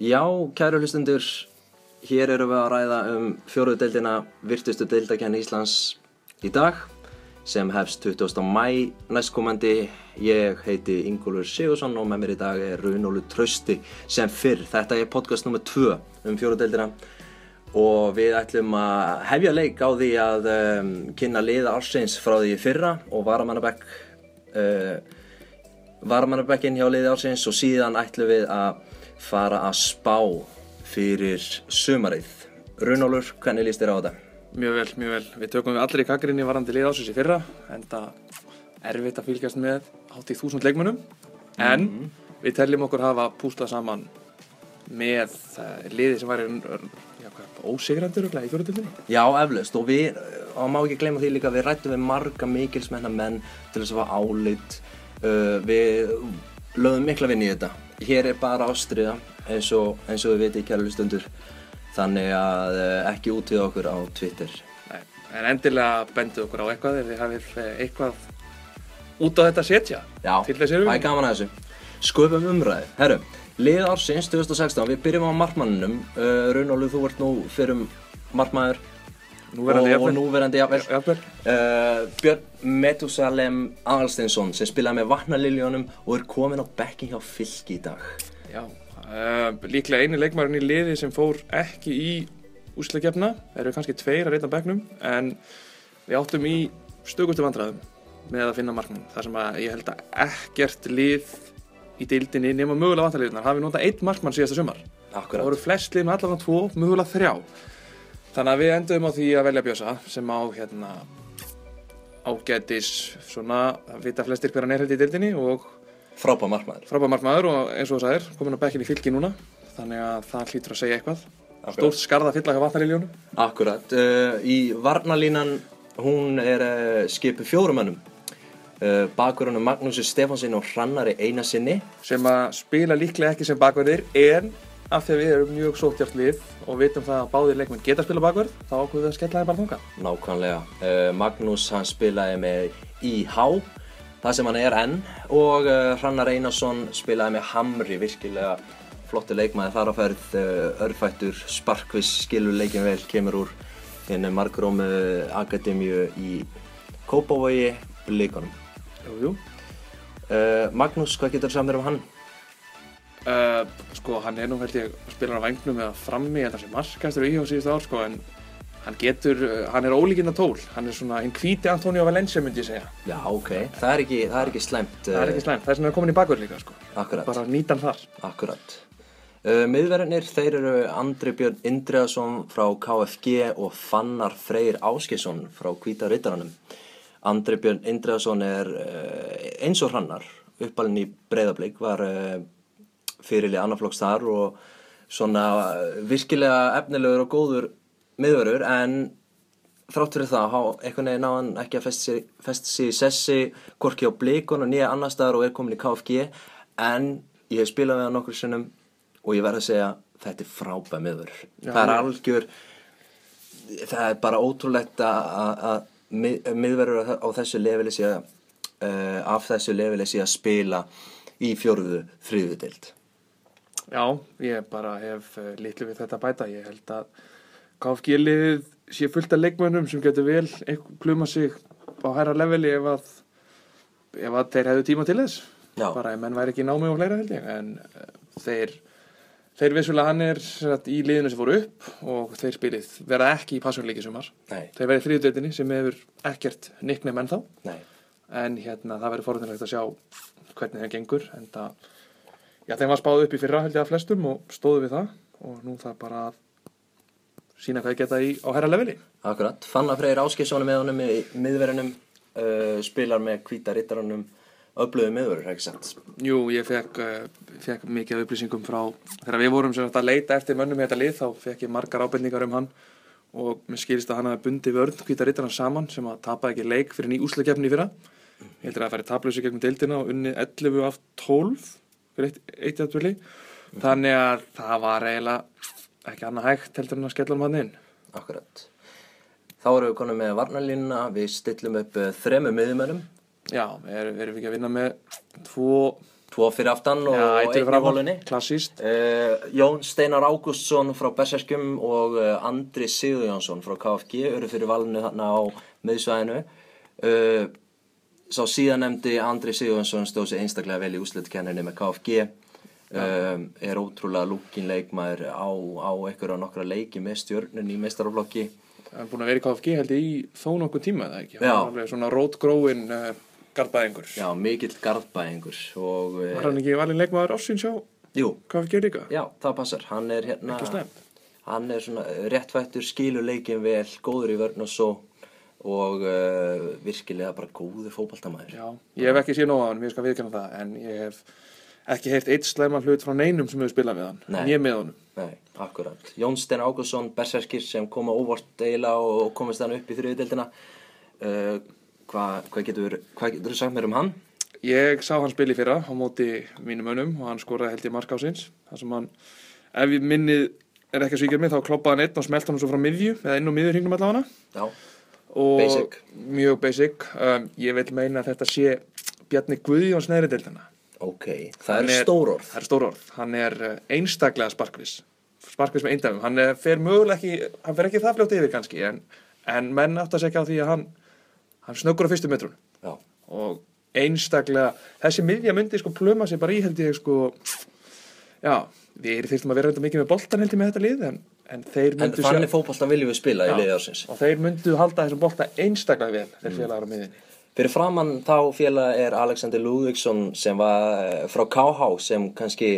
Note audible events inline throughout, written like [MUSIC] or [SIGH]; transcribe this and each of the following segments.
Já, kæru hlustundur, hér erum við að ræða um fjóruðu deildina virtustu deildakenni Íslands í dag sem hefst 20. mæ næstkomandi. Ég heiti Ingólfur Sigursson og með mér í dag er Runólu Trausti sem fyrr. Þetta er podcast nr. 2 um fjóruðu deildina og við ætlum að hefja leik á því að um, kynna liða ársins frá því fyrra og varamannabekk uh, varamannabekkin hjá liði ársins og síðan ætlum við að fara að spá fyrir sumarið. Runólur, hvernig líst þér á þetta? Mjög vel, mjög vel. Við tökum við allir í kakrinni varandi lið ásins í fyrra en það erfitt að fylgjast með hátt í þúsund leikmunum en við teljum okkur hafa púslað saman með uh, liði sem væri ósigrandur örugglega í fjóruðildinni. Já, eflaust og við, og má ekki gleyma því líka, við rættum við marga mikilsmennar menn til þess að fá álit. Uh, við lögum mikla vinn í þetta. Hér er bara ástriða eins og, eins og við veitum kæru hlustundur. Þannig að uh, ekki út við okkur á Twitter. Nei, en endilega bendið okkur á eitthvað ef þið hafið eh, eitthvað út á þetta setja Já, það er gaman að þessu. Sköpum umræði. Herru, lið ársins 2016, við byrjum á markmanninum. Uh, Runólu, þú ert nú fyrir markmaður Núverandi og, og núverandi jafnvel. Uh, Björn Metusalem Aðalsteinsson sem spilaði með Vatnaliljónum og er komin á bekkin hjá Fylki í dag. Já, uh, líklega eini leikmærin í liði sem fór ekki í úsleikefna, eru kannski tveir að reyta bekknum, en við áttum í stökustu vandræðum með að finna markmann. Það sem að ég held að ekkert lið í deildinni nema mögulega vantarliðunar hafi notað einn markmann síðasta sumar. Það Akkurat. voru flest lið með allavega tvo, mögulega þrjá. Þannig að við endum á því að velja Bjösa sem á hérna ágætis svona, það vita flestir hver hann er held í deildinni og Frábæð markmaður. frábæð markmaður og eins og þú sagðir, komin á bekkin í fylki núna þannig að það hlýtur að segja eitthvað stórt skarða fylla hjá vatnariljónu Akkurat. Uh, í varnalínan, hún er uh, skipu fjórumönnum. Uh, Bakurunum Magnúsi Stefánsin og Hrannari Einarsinni. sem að spila líklega ekki sem bakverðir en af því að við erum mjög sóttjátt lið og vitum það að báðir leikmenn geta að spila bakverð þá ákveðum við að skella þeim bara þunga Nákvæmlega. Uh, Magnús hann spilaði með IH, það sem hann er enn. Og uh, Hrannar Einarsson spilaði með Hamri, virkilega flottu leikmaði þar á ferð. Uh, örfættur, sparkvis, skilur leikin vel, kemur úr henni margrómu akademíu í Kópavogi, Blikonum. Jú, jú. Uh, Magnús, hvað getur þú samir um hann? Uh, sko hann er nú held ég spilar á vangnum eða frammi þetta sem markastur í hjá síðustu ár sko en hann getur, uh, hann er ólíkinna tól hann er svona hinn hvíti Antonio Valencia myndi ég segja Já, ok. Það er ekki, það er ekki slæmt. það er ekki slæmt, það er er komin í bakverð líka sko Akkurat. bara nýta hann þar Akkurat. Uh, Miðverðinir, þeir eru Andri Björn Indriðarsson frá KFG og Fannar Freyr Áskesson frá Hvíta Rittaranum. Andri Björn Indriðarsson er uh, eins og hrannar, uppalinn í breyðablík, var fyrirlið annarflokks þar og svona uh, virkilega efnilegur og góður miðverður en þrátt fyrir það, há, einhvern veginn á hann ekki að festa sig í sessi, hvorki á blíkun og nýja annar staðar og er komin í KFG. En ég hef spilað við hann nokkur sinnum og ég verð að segja þetta er frábæð Já, það er algjör það er bara ótrúlegt að- að að mið- miðverður á þessu leveli sé að uh, af þessu leveli sé að spila í fjórðu þriðu deild Já, ég bara hef uh, litlu við þetta bæta. Ég held að KFG-liðið sé fullt af leikmönnum sem getur vel pluma sig á hæra leveli ef að, ef að þeir hefðu tíma til þess. Já. Bara ef menn væri ekki námi og fleira held ég. En uh, þeir, þeir vissulega hann er sagt, í liðinu sem fóru upp og þeir spilið verða ekki í passunleiki sumar. Nei, Þeir verði þriðutöldinni sem hefur ekkert nicknum enn þá. nei, En hérna það verður forðunlegt að sjá hvernig það gengur. En það, já þeim var spáð upp í fyrra held ég að flestum og stóðu við það. Og nú það bara að sína hvað geta í á herra leveli. akkurat Fannar Freyr Áskesson er með honum í miðverðinum uh, spilar með Hvíta Rittaranum öflöðu miðverður, ekki sant Jú, ég fekk, uh, fekk mikið upplýsingum frá, þegar við vorum sem sagt að leita eftir mönnum í þetta lið, þá fekk ég margar ábendingar um hann og mér skilist að hann hafi bundið vörn hvíta rittarinn saman sem að tapa ekki leik fyrir ný úslagefni í fyrra. Ég heldur að það færi taplösi gegnum deildina og unni 11 af 12 fyrir eitt, eitt jafnvöli. Þannig að það var eiginlega ekki annað hægt heldur en að skella um hann inn. Akkurat Þá erum við konum með varnalínuna við stillum upp uh, þremu miðumönnum Já, við erum, við erum ekki að vinna með tvo tvo fyrir aftan og einn í hólunni. klassíst. Uh, Jón Steinar Ágústsson frá Berserkjum og uh, Andri Sigurjónsson frá KFG eru fyrir valinu þarna á miðsvæðinu. Uh, sá síðan nefndi Andri Sigurjónsson stóð sér einstaklega vel í úsliðkenninni með KFG. Um, er ótrúlega lúkin leikmaður á, á einhverja nokkra leiki með stjörnun í meistaraflokki. Það er búin að vera í KFG held ég í þó nokkuð tíma, eða ekki? Hann er svona rótgróin uh, garðbæðingur. Já, mikill garðbæðingur og... Uh, Var hann ekki valin leikmaður ársins hjá jú, KFG líka? já, það passar. Hann er hérna... Hann er svona réttfættur, skilur leikin vel, góður í vörn og svo og uh, virkilega bara góður fótballtamaður. Já, ég hef ekki nóg á hann, ég skal viðkjanna það, en ég hef ekki heyrt eitt slæma hlut frá neinum sem hefur spilað með hann, Nei. en ég með honum. Nei, akkurat. Jón Steinn Ágússon, berserkir sem koma óvart eiginlega og komist hann upp í þriðdeldina. Uh, Hvað hva getur hva getur þú sagt mér um hann? Ég sá hann spila í fyrra á móti mínum önum og hann skoraði held ég mark ásins. Það sem hann, ef minnið er ekki að svíkja mig, þá kloppaði hann einn og smelt hann svo frá miðju, eða inn á miðjur hringnum allavega. Já, Og Basic. Mjög basic. Um, ég vil meina að þetta sé Bjarni Guðjóns neðri deildina. ok. Það er er- stór orð. Það er stór orð. Hann er uh, einstaklega sparkvis. Sparkvis með eindæfum. Hann er, fer mögulega ekki, hann fer ekki það fljótt yfir kannski, en, en menn átt að segja á því að hann, hann snöggur á fyrstu metrun. Já, Og einstaklega, þessi miðja myndi sko pluma sig bara í held ég sko, já, við þyrstum að vera reynda mikið með boltan held ég með þetta lið, en, en þeir en myndu þannig fótballtan viljum við spila í Já. liði ársins. og þeir myndu halda þessum bolta einstaklega vel þeir félagar á miðinni. Fyrir framann þá félag er Alexander Lúðvíksson sem var eh, frá KH sem kannski,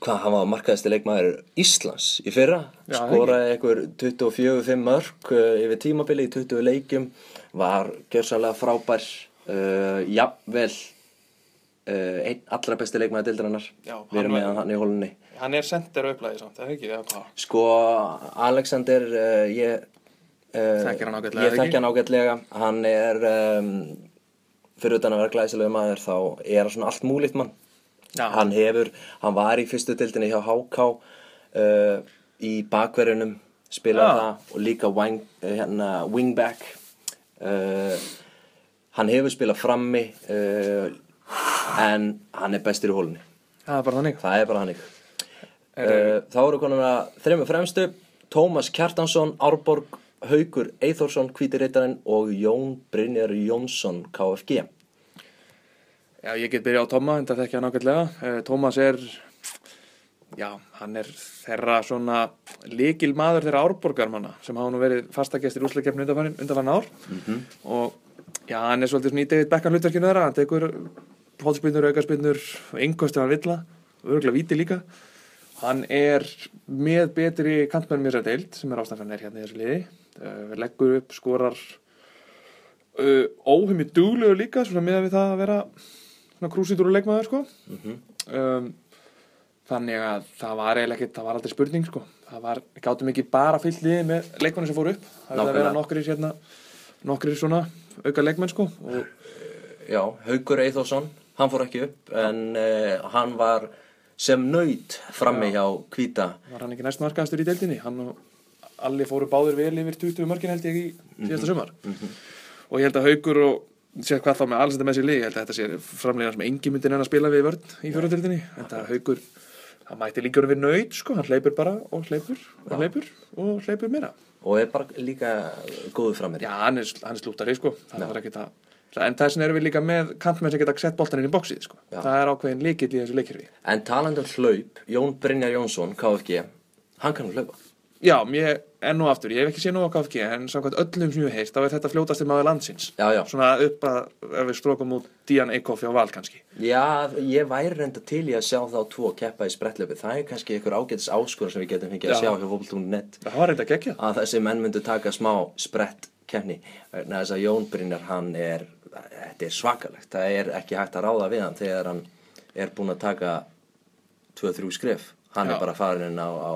hvað hann var markaðasti leikmaður Íslands í fyrra. Já, Skoraði einhver 24-5 mörg uh, yfir tímabili í 20 leikjum, var gjörsanlega frábær, uh, jafnvel uh, einn allra besti leikmaður dildarinnar. Já, Við erum með hann í hólunni. Hann er sender upplæði samt, eða ekki, eða? Sko, Alexander, uh, ég... Uh, Þekkir hann ágætlega, Ég þekki hann ágætlega. Hann er, um, fyrir utan að vera glæsilega maður, þá er hann svona allt múlíkt mann. Já. Hann hefur, hann var í fyrstu dildinni hjá HK uh, í bakverjunum, spilaði það og líka wing, hérna, wingback. Uh, hann hefur spilað frammi, uh, en hann er bestur í hólunni. Það er bara þannig. Það er bara hannig. Uh, þá eru konum að þreymur fremstu Tómas Kjartansson, Árborg Haukur Eithórsson, Hvítirittarinn og Jón Brynjar Jónsson KFG Já, ég get byrjað á Tóma, en það þekki hann ágætlega. Uh, Tómas er, já, hann er þeirra svona líkil maður þeirra árborgarmanna sem hafa nú verið fastagestir úsleikefni undanfann, ár. Og já, hann er svolítið svona í David Beckham hlutverkinu þeirra, hann tekur hóðspinnur, aukarspinnur, einhvers hann villa, örgulega víti líka. Hann er með betri kantmenn mér að deild, sem er ástæðan er hérna í þessu liði. Uh, leggur upp, skorar uh, óheimið duglegur líka, með við það að vera og leikmaður sko. um, þannig að það var eiginlega ekkert, það var aldrei spurning sko. það var, við gátum ekki bara fyllt liði með leikmanni sem fóru upp, það er að vera nokkrir hérna, nokkrir svona auka leikmenn sko og Já, Haukur Eithórsson, hann fór ekki upp en uh, hann var sem nöyt frammi hjá Hvíta. Var hann ekki næst markaðastur í deildinni? Hann og allir fóru báður vel yfir 20 mörkin held ég í síðasta sumar. Og ég held að Haukur og sér hvað þá með alls þetta með sér lið, ég held að þetta sé framlega sem engi myndi nenn að spila við vörn í fjóraðildinni en það Haukur, það mætti líka við nöyt sko, hann hleypur bara og hleypur og hleypur og hleypur meira. Og er bara líka góður frammi já, hann er, hann er slúttari sko. Það var ekkert að en þessin erum við líka með kantmenn sem geta sett boltan inn í bóksið sko. Það er ákveðin líkill í þessu leikirfi En talandi um hlaup, Jón Brynjar Jónsson, KFG hann kann hlaupa Já, mér, enn og aftur, ég hef ekki séð nú á KFG en samkvæmt öllum sem ég heist, þá er þetta fljótasti maður landsins Já, já. Svona upp að, ef við strókum út Dían Eikhoff hjá Val kannski Já, ég væri reynda til í að sjá þá tvo keppa í sprettlöfi. Það er kannski einhver ágætis áskur sem við getum fengið að Já. sjá hjá Það geggjað að þessi menn myndu taka smá sprett. Vegna þess að Jón Brynjar, hann er, þetta er svakalegt. Það er ekki hægt að ráða við hann þegar hann er búinn að taka 2-3 skref. Hann Já. er bara farin inn á, á,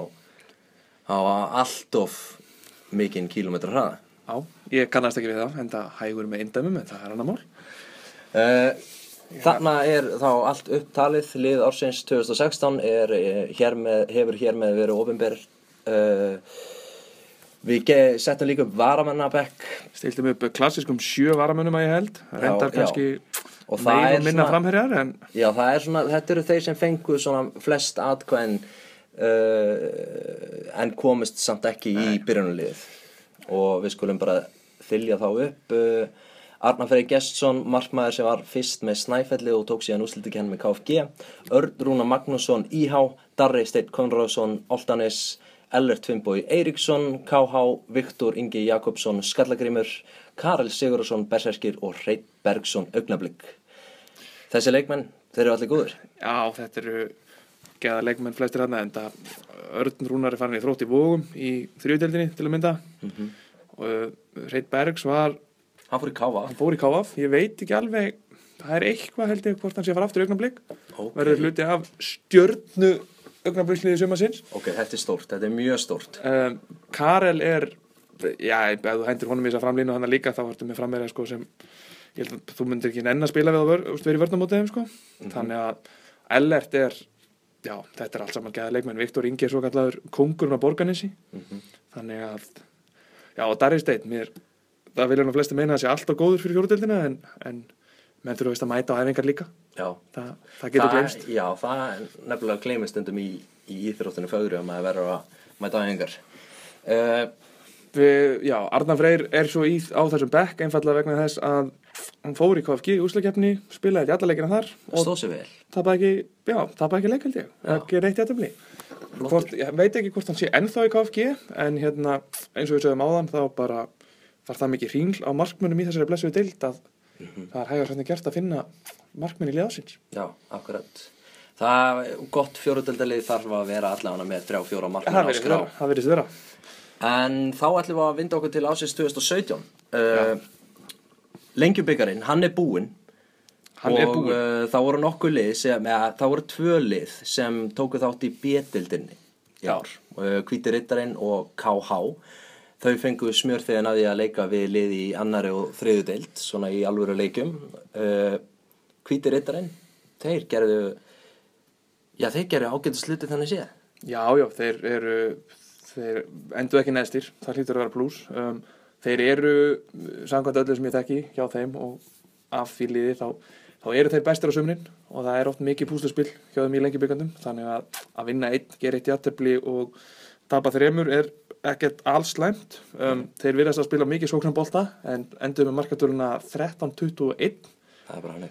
á allt of mikinn kílómetra hraða. Já, ég kannast ekki við það, en það hægur með eindæmum, en það er annar mál Uh, þarna er þá allt upptalið lið ársins 2016 er, eh, hér með, hefur hér með verið ofinber uh, við settum líka upp varamannabekk. Stiltum upp klassiskum sjö varamönnum að ég held. Reyndar já. kannski meir og minna framherjar en Já, það er svona, þetta eru þeir sem fengu svona flest atkvæðin uh, en komist samt ekki í byrjunulíð og við skulum bara þylja þá upp uh, Arnar Freyr Gestsson, markmaður sem var fyrst með Snæfelli og tók síðan úslitakenn með KFG Örn Rúna Magnússon IH, Darri Steinn Konráðsson Oltanis, Ellert Tvimbói Eiríksson, KH, Viktor Ingi Jakobsson, Skallagrimur Karel Sigurðarsson, Berserkir og Reit Bergson Augnablík Þessi leikmenn, þeir eru allir góður. já, þetta eru geða leikmenn flestir hann en það Örn Rúnar er farin í þrótt í vógum í þriðdeldinni til að mynda og uh, Reit Bergs var Hann fór í káfa. hann fór í KF, ég veit ekki alveg það er eitthvað held ég hvort hann sé að fara aftur í augnablik Ok. verður hluti af stjörnu augnabliksliði sumasins Ok, þetta er stórt, þetta er mjög stórt. um, Karel er já, ef þú hendur honum í þess að framlínu hann líka þá vartu með frammeira sko, sem ég held að þú myndir ekki enn að spila við að ver, verið í vörnumótiðum sko. þannig að Ellert er já, þetta er allt saman geða leikmenn. Viktor Ingi er svo kallaður kongurinn á borganessi þannig að já, og Darri Steinn, mér það vilja nú flesti meina að það sé alltaf góður fyrir fjóruðeldina en, en menn þurfa að mæta á æfingar líka Já. það, það getur glemst Já, það nefnilega gleymist stundum í, í íþróttinu fögru að maður verður að mæta aðeingar. Uh, Við, já, Arnar Freyr er svo í, á þessum bekk einfallega vegna þess að hann fór í KFG úslakefni, spilaði ekki alla leikina þar og stóð sér vel. ekki, já, tapaði ekki leik held ég, eða gera eitt í aðtöfli. Hvort, ég veit ekki hvort hann sé ennþá í KFG, en hérna, eins og við sögum áðan, þá bara var það mikið hringl á markmönnum í þessari blessuðu dild að það er hægur hvernig gert að finna markmenn í liðásins. Já, akkurat. Það gott fjóruðöldalið þarf að vera allavega með þrjá fjóra markmenn Það á skrá. það verðist vera. En þá ætlum við að vinda okkur til ásins 2017. Uh, Lengjubikarin, hann er búinn. Hann og uh, það voru nokkuð lið sem, eða, það voru tvö lið sem tóku þátt í B-dildinni í ár uh, Hvíti Rittarinn og KH þau fengu smjör þegar náði að leika við lið í annari og þriðu deild svona í alvöru leikjum. Uh, Hvíti Rittarinn þeir gerðu já þeir gerðu ágættu sluti þannig séð. Já, já, þeir eru, þeir endur ekki neðstir, það hlýtur að vera pluss. Um, þeir eru, samkvæmt öllu sem ég þekki hjá þeim og af því liði, þá, þá eru þeir bestir á sumrin og það er oft mikið púsluspill hjá þeim í lengjubikandum, þannig að að vinna einn, gera eitt játtöfli og tapa þremur er ekkert alls slæmt. Um, þeir virðast að spila mikið sóknarbolta en endur með markatöluna 13-21, það er bara hann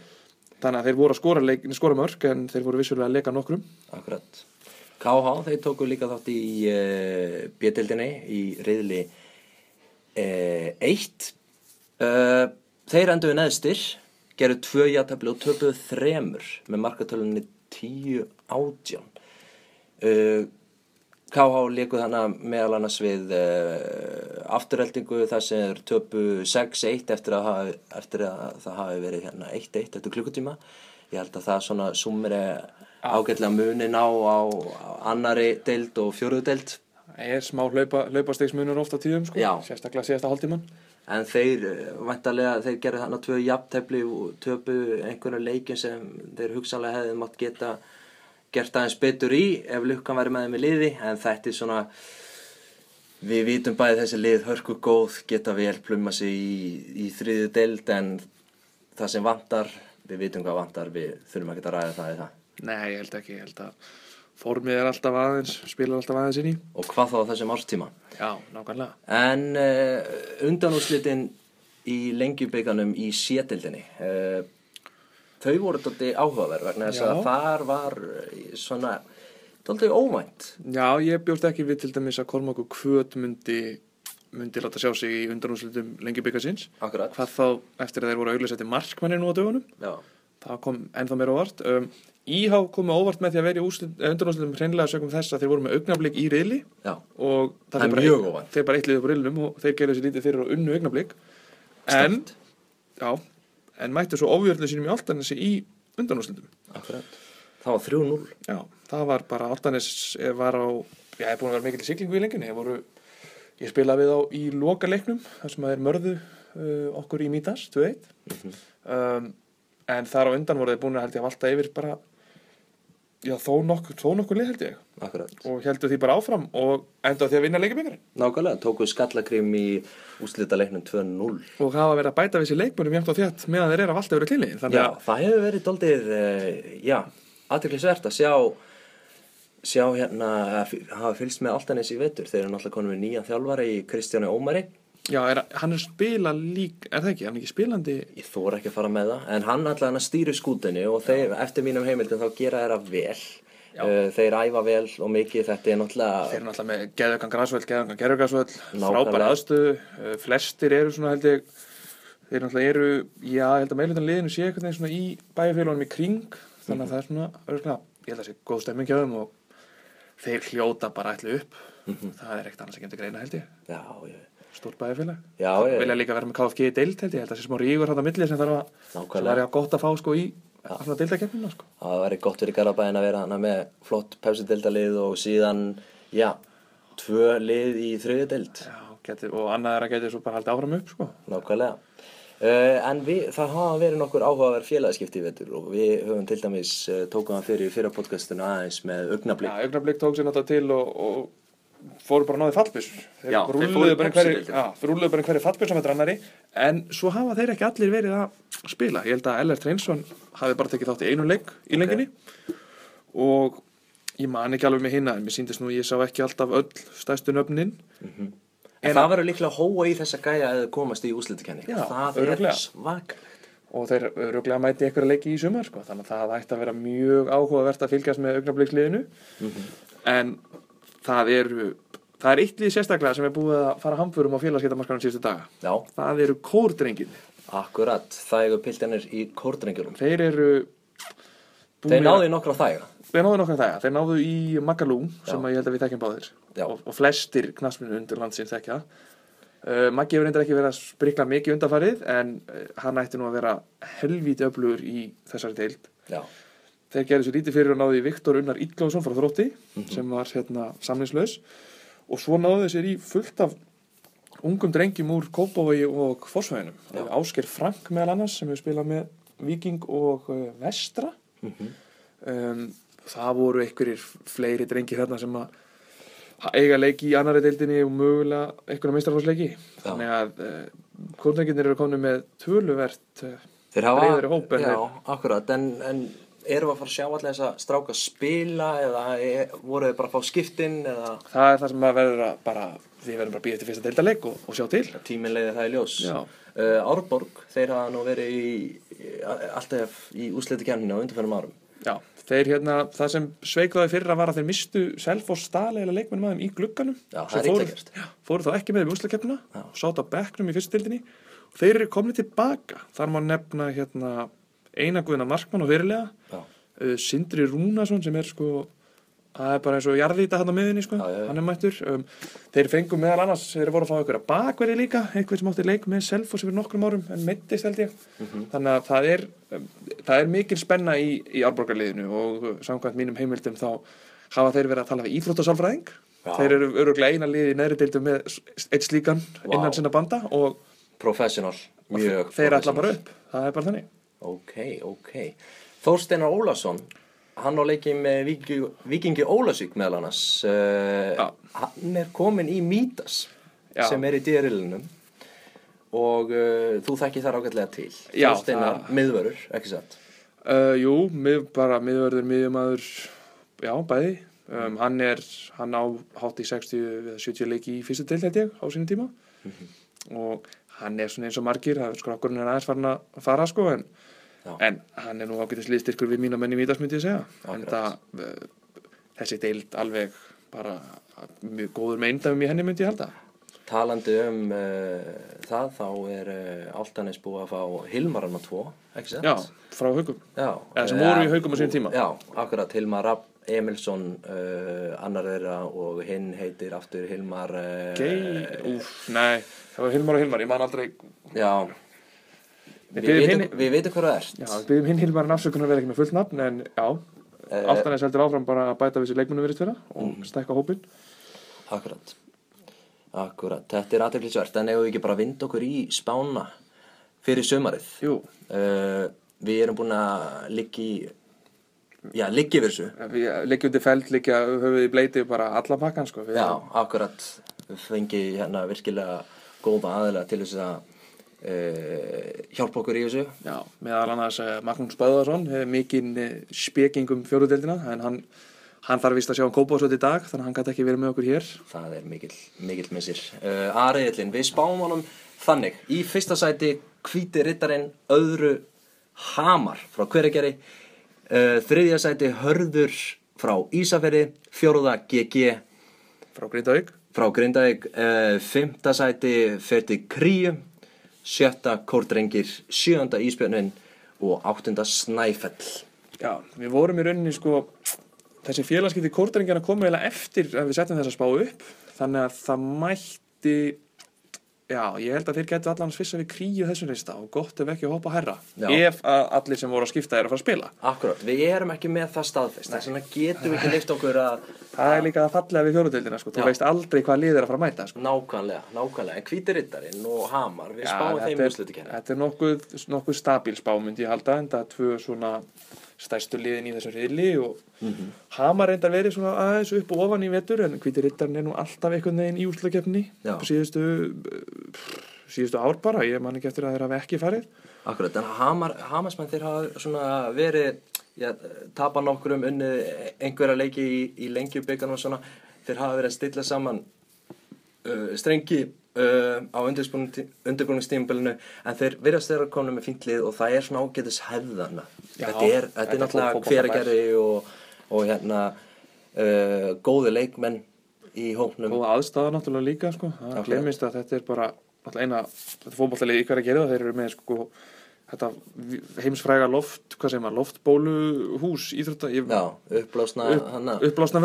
þannig að þeir voru að skora, leik, skora mörg en þeir voru vissulega að leika nokkrum. akkurat. KH þeir tóku líka þátt í uh, B-dildinni í riðli uh, 1 uh, þeir enduðu neðstir gerðu tvö játtöfli og töpuðu þremur með markatölunni 10-18 uh, KH leiku þannig meðal annars við uh, afturheldingu þar sem er töpu 6-1 eftir, eftir að það hafi verið hérna 1-1 eftir klukkutíma ég held að það svona sumir ágætlega munin á, á annari deild og fjóruðu deild Það er smá hlaupa, hlaupastegsmunur ofta tíðum, sko, Já. sérstaklega síðasta hálftíman. en þeir uh, vantarlega þeir gerðu þarna tvö jafntefli og töpu einhverju leikin sem þeir hugsanlega hefði mátt geta gert aðeins betur í ef lukkan væri með þeim í liði en þetta er svona við vitum bæði þessi lið hörku góð geta vel pluma sig í, í þriðu deild en það sem vantar við vitum hvað vantar við þurfum ekki að ræða það í það Nei, ég held ekki, ég held að formið er alltaf aðeins, spilar alltaf aðeins inn í. og hvað þá þessum árstíma Já, nákvæmlega. En uh, undanúslitin í lengjubeikanum í sétildinni, uh, þau voru dálítið áhugaverð vegna þess að þar var eh, svona dálítið óvænt. Já, ég bjóst ekki við til dæmis að Kormáku Kvöt myndi, myndi láta sjá sig í undanúslutum lengi byggasins. Akkurat. Hvað þá eftir að þeir voru auðvitað settir markmannir nú á dögunum. Já, Það kom ennþá meira óvart. Um, Íhá komu óvart með því að vera í undanúslutum hreinlega sögum þess að þeir voru með augnablik í riðli já, og Það er mjög óvænt. Þeir bara eitt liðið á riðlinum og þeir gerðu sér lítið fyrir og unnu augnablik. En, já, en mættu svo ofjörðu sínum í Altanesi í akkurat. Það var 3-0. Já, það var bara Altanes var á, já, ég er búin að vera mikil í siglingu í lengjunni, ég spilaði við á í loka leiknum þar sem að þeir mörðu uh, okkur í Mítas 2-1 Mm -hmm. um, en þar á undan voru þeir búin að held ég að valta yfir bara já, þó nokkuð, þó nokkuð lið held ég Akkurat. og heldur því bara áfram og enda því að vinna leikabingarinn Nákvæmlega, tóku skallakrim í úslita leiknum 2-0. og hafa verið að bæta við sér leikmönum jæmt og þétt meðan þeir eru að valda verið þannig Já, að það hefur verið doldið, uh, já, aðtöklisvert að sjá, sjá hérna, hafa fylgst með Altanis í vetur. Þeir eru náttúrulega konum við nýja þjálfara í Kristjáni Ómari. Já, er, hann er spila lík er það ekki, hann er ekki spilandi? Ég þóra ekki að fara með það, en hann allan að stýru skútinni og þeir, eftir mínum heimildum, þá gera þeirra vel. Já. Uh, þeir æfa vel og mikið, þetta er náttúrulega, þeir eru náttúrulega með geðugan græsvöld, geðugan gerðugarsvöld frábæra aðstöðu, uh, flestir eru svona held ég þeir náttúrulega eru, já, ég held að meðlutan liðinu sé eitthvað svona í bæjarfélagunum í kring þannig að það er svona, örgulega, ég held að sé góð stemming hjá þeim og þeir hljóta bara ætlu upp. Það er ekkert annars að gemta greina held ég. Já, ég, já, ég, vilja líka vera með KFG í deild held ég, held að það sé smá rígur hann á milli sem þarf að sem Nákvæmlega. væri að gott að fá sko í svona deildakefnina sko það væri gott fyrir Garabæin að vera með flott pepsi-deltalið og síðan, já, tvö lið í þriði deild. já, geti, og annað er að geti svo bara haldið áfram upp sko Nákvæmlega. Uh, en við, það hafa verið nokkur áhugaverð félagskipti í vetur og við höfum til dæmis uh, tókum það fyrir fyrra podcastinu aðeins með augnablík. Já, augnablik tók sér náttúrulega til og, og fóru bara að náði fallbissur. Þeir rúlluðu bara einhverju, fallbissum eftir annari, en svo hafa þeir ekki allir verið að spila. Ég held að Ellert Reynsson hafi bara tekið þátt í einu leik í lenginni og ég man ekki alveg með hinna, en mér síndist nú, ég sá ekki alltaf öll stæstu nöfnin. En það verður líklega hóa í þessa gæja að komast í úslitakenni. Já, það er svakalegt. og þeir öruglega mæti einhverja leiki í sumar sko. þannig að það ætti að vera mjög áhugavert að fylgjast með augnabliksliðinu en það eru það er eitt lið sérstaklega sem er búið að fara hamförum á félagsgeitamaskanum síðustu daga. Já, það eru kórdrengin akkurat. Það eru piltanir í kórdrengjurum. þeir eru Þeir náðu í nokkra þæga. þeir náðu nokkra þæga, þeir náðu í Magalú sem ég held að við þekkjum báðir. Og, og flestir knasminu undir landsins þekkja. Uh, Maggi hefur reyndar ekki verið að sprikla mikið undanfarið en uh, hann ætti nú að vera helvíti öflugur í þessari deild. Já, Þeir gerðu sér lítið fyrir og náðu í Viktor Unnar Illónsson frá Þrótti Mhm. sem var hérna samlingslaus og svo náðu þeir sér í fullt af ungum drengjum úr Kópavogi og Fossvæðinum. Ásker Frank meðal annars sem hefur spilað með Viking og uh, Vestra. Mhm. um, það voru einhverjir fleiri drengir hérna sem að eiga leiki í annari deildinni og mögulega einhverja meistarfórsleiki. Þannig að uh, kórdrenginir eru komin með töluvert uh, þeir hafa... Breiðari hóp Já, akkurat. En, en erum við að fara að sjá allir þess að stráka spila eða voru þeir bara að fá skiptin eða það er það sem að verður að bara við verðum bara að býja eftir fyrsta deildaleik og, og sjá til tíminn leiði það í ljós? Já. Uh, Árborg, þeir hafa nú verið í, alltaf í úsleitikenninu á undanfennum árum. Já, þeir hérna, það sem sveikðaði fyrra var að þeir mistu Selfoss staðlega leikmennum aðeim í glugganum Já, það er fóru- gert. Já, fóru þá ekki með Já. og sátt á bekknum í og þeir eru komni tilbaka þar má nefna hérna eina guðina markmann og fyrirlega uh, Sindri Rúnason sem er sko það er bara eins og jarðýta hann á miðunni sko, Já, já, já. hann er mættur. Um, þeir fengu meðal annars, þeir voru að fá einhverja bakverði líka, einhver sem átti leik með Selfoss fyrir nokkrum árum en meittist held ég. Mhm. þannig að það er um, það er mikil spenna í, í árborgarliðinu og uh, samkvæmt mínum heimildum þá hafa þeir verið að tala við íþróttasálfræðing. Þeir eru öruglega eina liði í neðri deildum með eitt slíkan Vá. innan sinna banda og Professional, mjög þeir ætla professional. bara upp, það er bara þannig Ok, ok. Þórsteinar Ólason, hann á leiki með Vikingi, Ólasvík meðal annars. Uh, Já. hann er komin í Mítas Já. sem er í dýrilinum og uh, þú þekkir þar ágætlega til. Já, Þórsteinar það- miðvörur, ekki satt? Uh, jú, mið, bara miðverður miðjumæður, já, bæði. Um, hann er, hann á hátt í 60 eða 70 leiki í fyrstu til, held ég, á sínum tíma. Og hann er svona eins og margir, það er skrokkurinn er aðeins farin að fara, sko, en, Já. en hann er nú ágætist liðstyrkur við mína menni mítas, myndi ég segja. En Akkurat. það, uh, þessi deild alveg bara mjög góður með eindæfum í henni, myndi ég halda. Talandi um uh, það, þá er uh, Altanis búið að fá Hilmarann á tvo, ekki satt? Já, frá haugum. Já. Eða sem Eh, voru í Haugum á sínum tíma. Já, akkurat, Hilmar Emilsson, annar þeirra og hinn heitir aftur Hilmar... Gei, úf, nei, það var Hilmar og Hilmar, ég man aldrei, Já, Við við við vitum hvað það ert. Já, við byggjum hinn Hilmar en afsökunar að vera ekki með fullt nafn en já, Eh, Altanes heldur áfram bara að bæta við sér leikmennu verið þeirra og Mm. stækka hópin Akkurat, akkurat, þetta er aðteklisvert, en ef við ekki bara vind okkur í spána fyrir sömarið. Uh, við erum búin að liggja í já, liggi við þessu. við liggjum til feld, liggja höfuð í bleiti bara allan pakkan sko við, Já, akkurat fengi hérna virkilega góða aðila til þess að uh, hjálpa okkur í þessu. já, meðal annars uh, Magnús Böðarsson hefur mikinn uh, speking um fjóruðdeldina en hann, hann þarf vist að sjá hann kópásöld í dag þannig að hann gæti ekki verið með okkur hér Það er mikill, mikill missir. Uh, Ariðillin, við spáum honum þannig. Í fyrsta sæti hvíti rittarinn öðru Hamar frá Hverigeri. Uh, þriðja sæti Hörður frá Ísaferi. Fjóruða GG frá Grindavík frá Grindavík. Fymta sæti Ferdi Kríu. Sjötta Kórdrengir. Sjöunda Ísbjörnin og áttunda Snæfell. Já, við vorum í rauninni sko þessi félagskipti kórdrengjana komu eiginlega eftir að við setjum þessa spá upp þannig að það mætti já, ég held að þeir getur allan að svissa við kríu þessum reista og gott ef ekki að hoppa hærra Já. ef að allir sem voru að skipta er að fara að spila Akkurat, við erum ekki með það staðfest. Þess vegna getum við ekki lift okkur að það er líka að fallega við fjóruðildina sko, þú veist aldrei hvað lið er að fara að mæta sko. nákvæmlega, nákvæmlega. En hvíti rittarinn og Hamar, við Já, spáum þeim úrslutu er, þetta er nokkuð, nokkuð stabíl spá myndi ég halda en það er tvö svona stærstu liðin í þessum riðli og Mhm. Hamar reyndar verið svona aðeins upp og ofan í vetur en hvíti rittarinn er nú alltaf einhvern veginn í úrslagkeppni Já. síðustu síðustu ár bara, ég man ekki eftir að þeir hafa ekki farið Akkurat, en Hamar, Hamarsmenn þeir hafa svona verið, já, tapa nokkrum unnið einhverja leiki í, í lengjubíkarnum og svona, þeir hafa verið að stilla saman uh, strengi uh, á undirbúningstímabilinu, en þeir virðast þeirra komin með fínt lið og það er svona ágætis hefðana. Já, þetta er, þetta er náttúrulega hveragerði og, og hérna uh, góði leikmenn í hóknum. og aðstæða náttúrulega líka sko. það glemist að þetta er bara eina, þetta fótballtalið í og þeir eru með sko þetta heimsfræga loft, hvað segir maður, loftbóluhús, Já, uppblásna upp,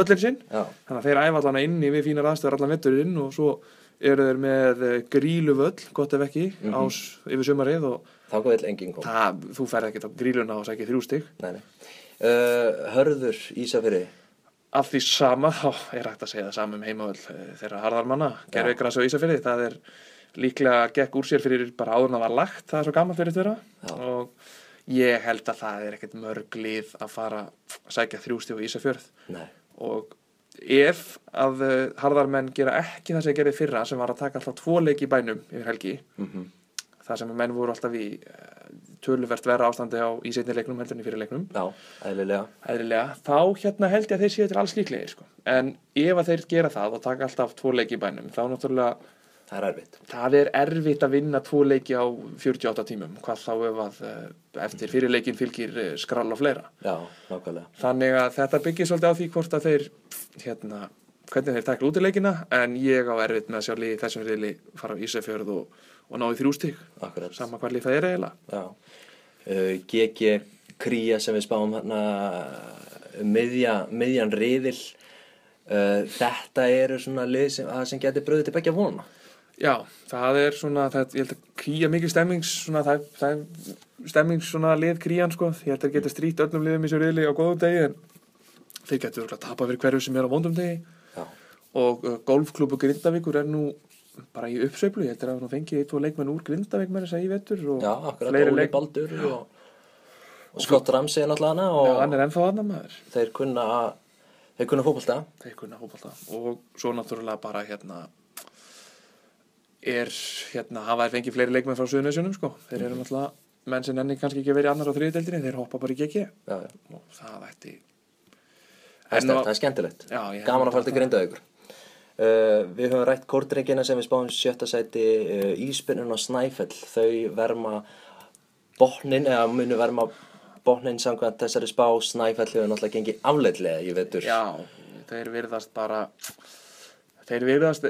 völlin sinn þannig að þeir æfa allan inni við fínar aðstæður allan vetturinn og svo eru þeir með eh, gríluvöll, gott ef ekki Mhm. ás yfir sumarið og þá hvað vil enginn koma. það, þú ferð ekkert á gríluna og sækir þrjú stig Nei, nei. Uh, hörður Ísafyrri af því sama, þá [LAUGHS] er hægt að segja það sama um heimavöll eh, þeirra harðarmanna, að svo Ísafirði það er líklega gekk úr sér fyrir bara áður en það var lagt, það er svo gaman fyrir þeirra Já. og ég held að það er ekkert mörg lið að fara að sækja þrjústi og Ísafjörð Nei, og ef að eh, harðarmenn gera ekki það sem gerði fyrra sem var að taka alltaf tvo leiki í bænum yfir helgi mm það sem menn voru alltaf í eh, töluvert vera ástandi á í seinni leiknum heldur en í fyrir leiknum. Já, eðlilega. Eðlilega, þá hérna held ég að þeir séu til alls líklegir sko. en ef að þeir gera það og taka alltaf tvo leiki í bænum þá náttúrulega, Það er erfitt. Það er erfitt að vinna tvo leiki á 48 tímum. Hvað þá ef að eh, eftir fyrir leikin fylgir eh, skrall og fleira. Já, nákvæmlega. Þannig að þetta byggir svolítið á því hvort að þeir hérna, hvernig þeir takla út í leikina en ég á erfitt með að sjá liði þessum riðli fara á Ísafjörð og, og ná í þrjústík Akkurat. Sama hvað lið það er eiginlega. Já. Uh, GG Kría sem við spáum hérna miðja, miðjan riðil. Uh, Þetta eru svona lið sem, sem getur bröðið til begja vona Já, það er svona, það, ég held að kríja mikið stemmings, svona, það, það er stemmings svona lið kríjan, sko, ég held að geta strýtt öllum liðum í sér riðli á góðum degi, en þeir getur örugglega að tapa fyrir hverju sem er á vondum degi. Já, og uh, golfklúbu Grindavíkur er nú bara í uppsveiflu, ég held að það fengið eitt og leikmenn úr Grindavík með þess að í vettur og já akkurat fleiri Óli leik, Baldur og, og Scott Ramsey er náttúrulega hana og já, hann er ennþá annar maður, þeir kunna þeir kunna fótbolta. Þeir kunna hópálta og svo náttúrulega bara hérna er hérna, hafa þær fengið fleiri leikmenn frá Suðunarsjönum, sko, þeir eru náttúrulega menn sem enni kannski ekki verið annar á þriðdeldinni, þeir hoppa bara í já og það ætti Það er, er ég held Gaman að fara til það- Grindavíkur uh, Við höfum rætt kórdrengina sem við spáum sjötta sæti uh, Íspinnun og Snæfell. Þau verma botnin eða munu verma botnin samkvæmt þessari spá. Snæfell hefur náttúrulega gengið afleitlega í vetur. Já, þeir virðast bara þeir virðast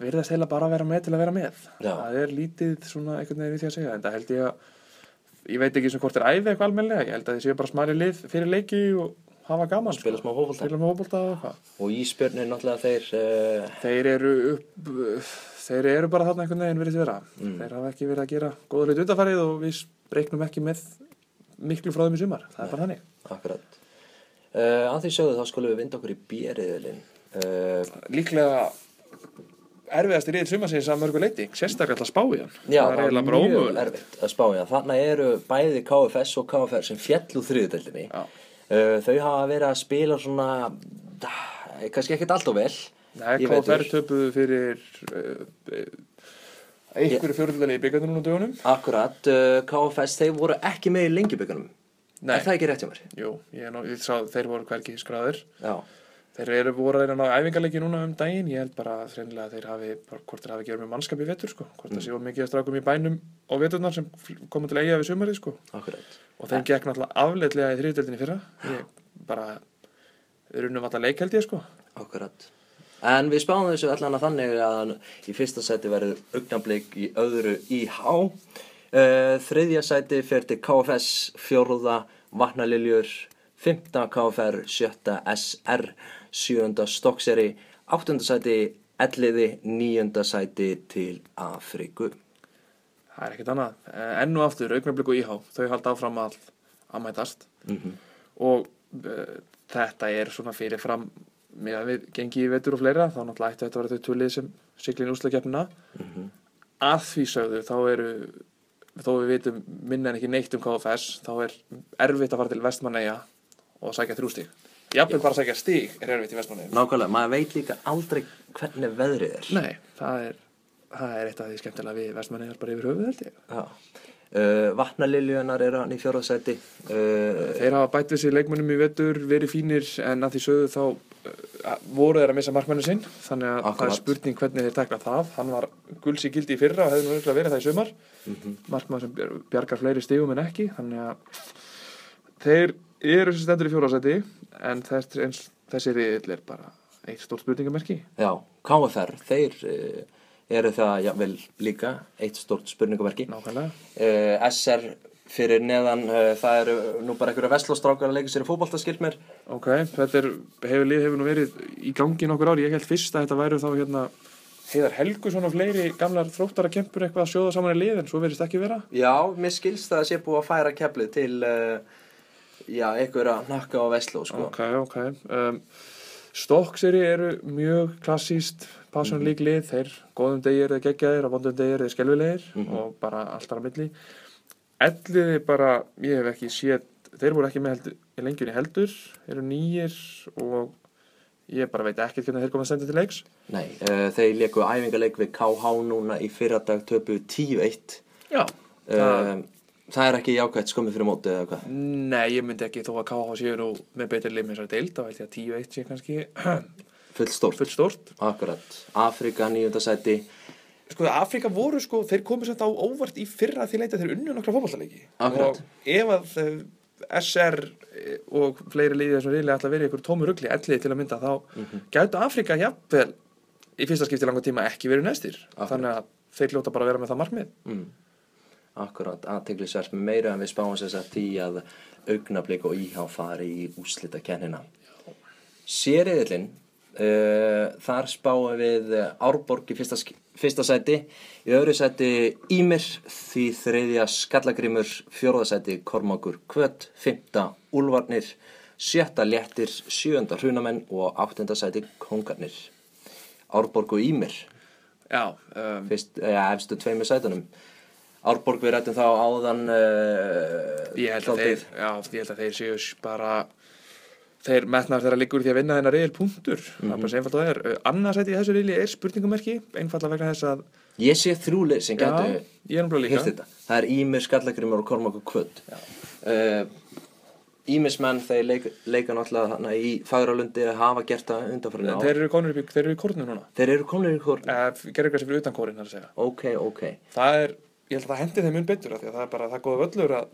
virðast heila bara að vera með til að vera með. Já. það er lítið svona einhvern veginn í því að segja en það held ég að ég veit ekki sem hvort er æfi eitthvað almennilega ég held að þið séu bara smæli lið fyrir leiki og hafa gaman Spila smá spila með fótbolta og Og Íspjörnin náttúrulega þeir uh, þeir eru upp þeir eru bara þarna einhvern veginn verið vera. Mm. þeir hafa ekki verið að gera góða hlut undarfærið og við reiknum ekki með miklu frá þeim í sumar. Það er bara þannig. Akkurat. Uh, Að því sögðu þá skulum við vinda okkur í bjeriðilinn uh, líklega erfiðasti riðil sumarsins að mörgu leiti sérstaklega alltaf spá í hann Já, það er mjög erfitt að spá í það. Þarna eru bæði KFS og KFR sem fjallu þriðudeldinni. Já. uh, þau hafa verið að spila svona uh, kannski ekkert allt og vel Nei, í KFR töpuðu fyrir uh, einhverju fjórðulega í byggandunum og dögunum. Akkurat, uh, KFS þeir voru ekki með í lengjubökunum Nei. Er það ekki rétt hjá mér? Jú, ég, ná, ég sá þeir voru hverki skráðir. Já, Þeir eru voru að reyna ná æfingarleiki núna um daginn. Ég held bara að þreinlega þeir hafi, bara, hvort þeir hafi gerð með mannskap í vetur, sko. Hvort það séu mikið að strákum í bænum á veturnar sem komið til að eiga við sumarið, sko. akkurat Og þeim gekk náttúrulega afleitlega í þriðdeldinni fyrra. Ég bara, runum alltaf leik held ég, sko. Akkurat En við spáum þessu allan að þannig að í fyrsta sæti verður augnablík í öðru IH uh, Þriðja sæti fer til KFS Fjórða Vatnaliljur Fymta KFR Sjötta SR Sjöunda Stokkseri Áttunda sæti Elliði Níunda sæti til Afriku Það er ekkert annað. Eh, Enn og aftur, augnablik og íhá, þau halda áfram að, að mætast. mm Og uh, þetta er svona fyrir fram með að við gengi í vetur og fleira, þá náttúrulega ættu þetta að vera þau tvölið sem siglin úrslagkeppnina. Að því sögðu, þá eru, þó við vitum minna en ekki neitt um KFS, þá er erfitt að fara til Vestmanneia og sækja þrjú stíg. Jafnvel bara að sækja stíg er erfitt í Vestmanneia. Nákvæmlega, maður veit líka aldrei hvernig veðrið er Nei, það er, það er eitt af því skemmtilega við Vestmanneia bara yfir höfuð held ég. Já uh, Vatnaliljunar eru hann í fjórða sæti uh, Þeir hafa bætt við sér leikmönnum í vetur, verið fínir en að því sögðu þá uh, voru þeir að missa markmannu sinn þannig að það Akkurat. er spurning hvernig þeir tekla það hann var gulls í gildi í fyrra og hefði nú verið það í sumar Mhm. markmann sem bjar- bjargar fleiri stigum en ekki þannig að þeir eru sem stendur í fjórasæti en þessi riðill er bara eitt stórt spurningamerki. Já, KFR, þeir uh, eru það jável líka eitt stort spurningaverki nákvæmlega. Uh, SR fyrir neðan uh, það eru nú bara einhverju vestlóstrákar að leika sér í fótboltaskilt mér ok, þetta er, hefur lið hefur nú verið í gangi nokkur ári, ég held fyrst að þetta væru þá hérna Heiðar Helgusson og fleiri gamlar þróttara kempur eitthvað að sjóða saman í lið en svo verðist ekki vera. Já, mér skilst það að sé búið að færa keflið til uh, já, einhverja nakka á vestló sko. Ok, ok. Um, Stokkseri eru mjög klassíst Passion League lið, þeir góðum degi eru þeir geggjaðir, á vondum degi eru þeir skelvilegir Mhm. og bara allt þar á milli. Elliði bara, ég hef ekki séð, þeir voru ekki með heldur, lengjunni heldur, eru nýjir og ég bara veit ekki hvernig þeir komið að senda til leiks. Nei, uh, þeir leiku æfingarleik við KH núna í fyrradag töpu 10-1 Já. uh, Það er ekki jákvæmt skömmið fyrir móti eða hvað Nei, ég myndi ekki þó að KH séu nú með betri lið með þessari deild, þá held ég að 10-1 sé kannski [CLEARS THROAT] Full stórt full stórt. Akkurat, Afrika nýjunda sæti Sko, Afrika voru sko, þeir komið svolítið á óvart í fyrra því leita þeir unnu nokkra. Akkurat. Og ef að eh, SR og fleiri riðli ætla að vera í ykkur tómu rugli, ellið til að mynda, þá Mhm. gætu Afrika jafnvel í fyrsta skipti langa tíma ekki verið næstir. Akkurat. Þannig að þeir ljóta bara að vera með það markmið. mm. Akkurat, aðteglisvert með meira en við spáum sér að því að augnablik og íhá fari í úslita kennina Sériðilinn uh, þar spáum við Árborg í fyrsta, fyrsta sæti í öðru sæti Ímir því þriðja Skallagrimur fjórða sæti Kormákur Kvöt fymta Úlfarnir sjötta Léttir sjöunda Hrunamenn og áttunda sæti Kongarnir Árborg og Ímir Já, um, fyrst, ja, efstu tveimur sætunum Árborg við rættum þá áðan uh, ég, held að þeir, já, ég held að þeir séu bara þeir metnar þeirra í því að vinna þennar riðil punktur. Það er bara sem einfalt að það er. Uh, Annarsæti í þessu riðli er spurningamerki, einfallega vegna þess að Ég sé þrjúlið sem líka. hýrt þetta. Það er Ímir, Skallagrimur og Kormákur Kvöld. Uh, Ímismenn þeir leik, leika náttúrulega þarna í Fagralundi hafa gert það undanfærin á Þeir eru konur í, þeir eru í kórnu núna. Þeir eru komnir í hvort Uh, Gerður eitthvað sem fyrir utan kórin, það er að ég held að það hendi þeim mun betur því að það er bara það góða völlur að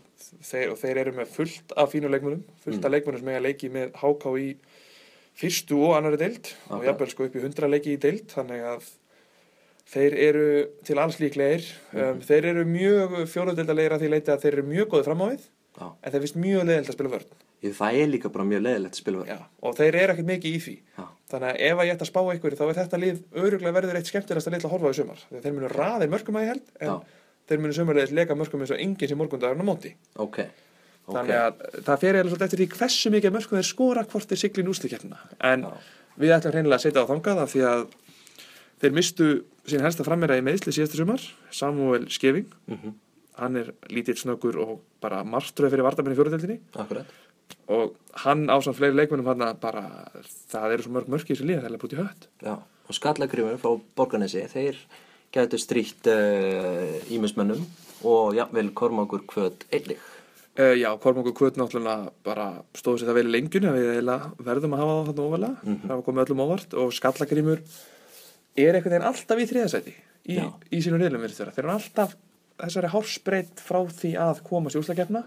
þeir, og þeir eru með fullt af fínu leikmunum, fullt Mm. af leikmunum sem eiga leiki með HK í fyrstu og annari deild og Akkurat. jafnvel sko upp í 100 leiki í deild þannig að þeir eru til alls líklegir Mhm. um, þeir eru mjög fjóruðeldalegir að því leiti að þeir eru mjög góði fram á við Já. en þeir finnst mjög leiðild að spila vörn Ég, Það er líka bara mjög leðilegt spilverð Já, og þeir eru ekkert mikið í því Já. þannig að ef að ég ætti að spá einhverju þá er þetta lið öruglega verður eitt skemmtilegasta lið til að horfa á í sumar þeir munu raðir mörgum að ég held en Já. Þeir munu sömulegis leka mörgum eins og enginn sem morgundagurinn á móti. Ok, ok. Þannig að það fer eða svolítið eftir því hversu mikið mörgum þeir skora hvort þeir siglin úrslikjarna en Já. við ætlum hreinlega að setja á þangað af því að þeir mistu sín helsta frammera í meðsli síðasta sumar Samuel Skeving. Mhm, hann er lítill snöggur og bara martröð fyrir vartabinni fjóruðeldinni og hann á svona fleiri leikmennum hann bara, það eru svo mörg mörk í þessu Borganesi, þeir gætu stríkt uh, ímismönnum og jafnvel Kormákur kvöt einnig. Uh, já, Kormungur Kvöt náttúrulega bara stóðu sér það vel í lengjunni að við verðum að hafa það þarna ofalega. Mhm. það var komið öllum óvart og Skallagrímur er einhvern veginn alltaf í þriðasæti í, í sínum reilum virðist vera. Þeir eru alltaf þessari hársbreytt frá því að koma sjúslakefna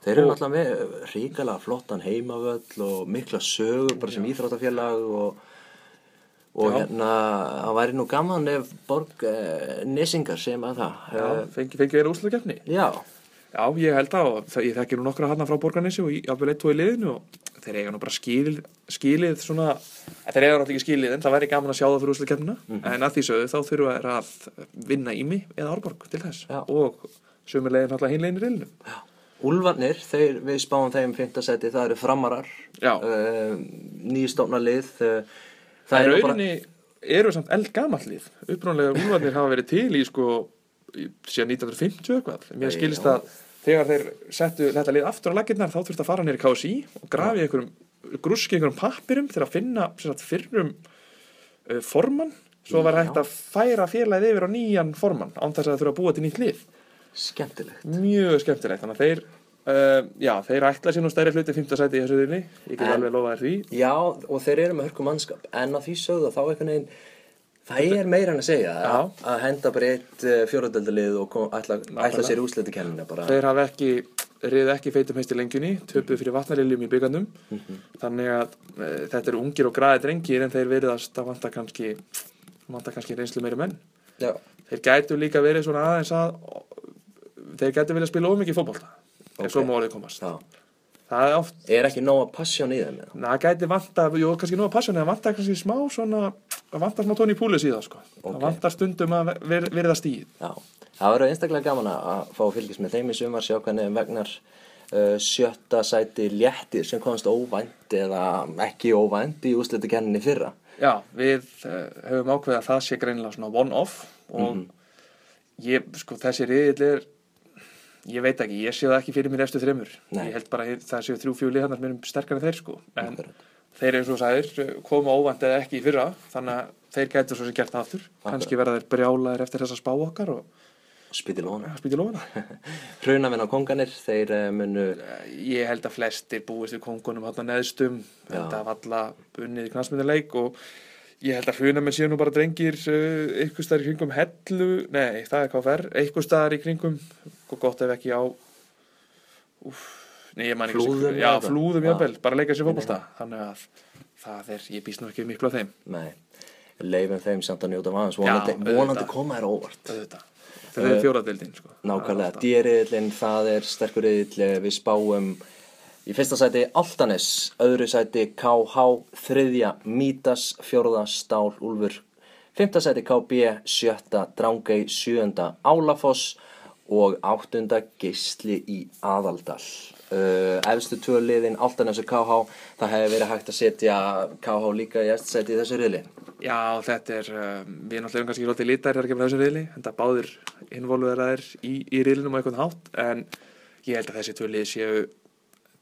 Þeir eru náttúrulega með ríkala flottan heimavöll og mikla sögur bara sem íþróttafélag og, og Já. hérna, það væri nú gaman ef Borg uh, Nesingar sem að það. já, Uh, fengi, fengi verið úslakefni já, já, ég held og það, ég þekki nú nokkra hana frá Borgarnesi og jafnvel eitt og í liðinu og þeir eiga nú bara skilið, skilið svona, þeir eiga náttúrulega ekki skilið en það væri gaman að sjá það fyrir úslakefnina en að því sögðu þá þurfa þeir að vinna ími eða árborg til þess Já. og sömulegin náttúrulega hinlegin í reilinu Úlfarnir, þeir, við spáum þeim fimmtasæti, það eru framarar, Já. uh, nýstofna lið. Uh, Það er rauninni, eru samt eldgamallið. Upprónlega úlfarnir hafa verið til í sko, síðan 1950 eitthvað. Mér skilist að þegar þeir settu þetta lið aftur á laginnar þá þurfti að fara nýri KSI og grafi einhverjum, grúski einhverjum pappirum til að finna sagt, fyrrum uh, formann. Svo var hægt að færa félagið yfir á nýjan formann án þess að það þurfa að búa til nýtt lið. Skemmtilegt. Mjög skemmtilegt. Þannig að þeir, uh, já, þeir ætla sér nú stærri hluti 5. sæti í þessu þinni. Ég get En- alveg lofað þér því. Já, og þeir eru með hörku mannskap, en að því sögðu þá einhvern veginn, það er meira en að segja Já. að, henda bara eitt uh, fjóraðöldalið og kom, ætla, ætla sér úsleitikennina bara. Þeir hafa ekki, reyði ekki feitum heist í lengjunni, töpuð fyrir vatnariljum í byggandum þannig að e, þetta eru ungir og græði drengir en þeir veriðast að vanta kannski vanta kannski reynslu meiri menn Já, þeir gætu líka verið svona aðeins að þeir gætu vilja spila ómikið fótbolta ef Ok. svo má orðið komast já. það er oft, Er ekki nóg að passjón í þeim það gæti vanta jú, kannski að passa það vanta kannski smá svona það vantar smá tóni í púlis í það sko Ok. það vantar stundum að ver, verða stíð Já, það verður einstaklega gaman að fá fylgjast með þeim í sumar, sjá hvernig vegnar uh, sjötta sæti léttir sem komast óvænt eða ekki óvænt í úsleitikenninni fyrra. Já, við uh, höfum ákveðið að það sé greinilega svona one-off og ég, sko, þessi riðill er ég veit ekki, ég sé það ekki fyrir mér eftir þreymur ég held bara að það séu þrjú fjöli hann sem erum sterkar en þeir sko. En Akkurat. þeir eins og þú sagðir koma óvænt eða ekki í fyrra þannig að þeir gætu svo sem gert aftur. Kannski verða þeir brjálaðir eftir þessa spá okkar og Spýti lóna. spýti lofana Hrunavinn [LAUGHS] á konganir, þeir uh, munu, ég held að flestir búist við kongunum hann neðstum. Þetta var alla unnið í knasmyndileik og ég held að hruna með síðan nú bara drengir uh, eitthvað staðar í kringum hellu nei, það er hvað fer, eitthvað staðar í kringum og gott ef ekki á úf, nei, ég ekki Flúðum já, eða eitthvað? flúðum Já. jáfnvel, bara leika sér fótbolta þannig að það er, ég býst nú ekki miklu af þeim nei, leifum þeim samt að njóta vans, Já, vonandi, auðvitað. vonandi koma þér óvart. auðvitað, það er fjóraðildin sko. Nákvæmlega, dýriðillin, það er sterkur riðill, við spáum í fyrsta sæti Altanes, öðru sæti KH, þriðja Mítas, fjórða Stál Úlfur, fymta sæti KB, sjötta Drangey, sjöunda Álafoss og áttunda Geisli í Aðaldal. Uh, efstu tvö liðin, Altanes og KH, það hefði verið hægt að setja KH líka í eftir sæti í þessu riðli. Já, þetta er, um, við náttúrulega erum kannski svolítið lítar þegar kemur að þessum riðli, en það báður involveraðir í, í riðlinum á einhvern hátt, en ég held að þessi tvö lið séu,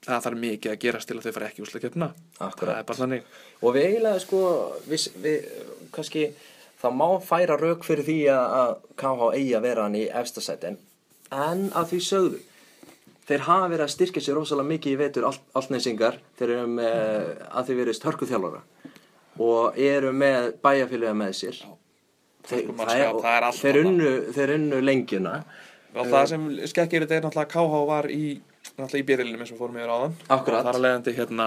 það þarf mikið að gerast til að þau fara ekki úrslækjöfna. Akkurat. Það er bara þannig. Og við eiginlega sko, við, við kannski, það má færa rauk fyrir því að, að KH eigi að vera hann í efstasæti en, en að því sögðu þeir hafa verið að styrkja sér rosalega mikið í vetur all, allneysingar, þeir eru með að þeir verið störkuþjálfara og eru með bæjarfélaga með sér þeir, það er þeir, þarna. unnu, þeir unnu lengjuna Og það sem skekkir þetta er náttúrulega KH var í, í byrjilinu við fórum yfir áðan. Akkurat. Og þar að leiðandi hérna,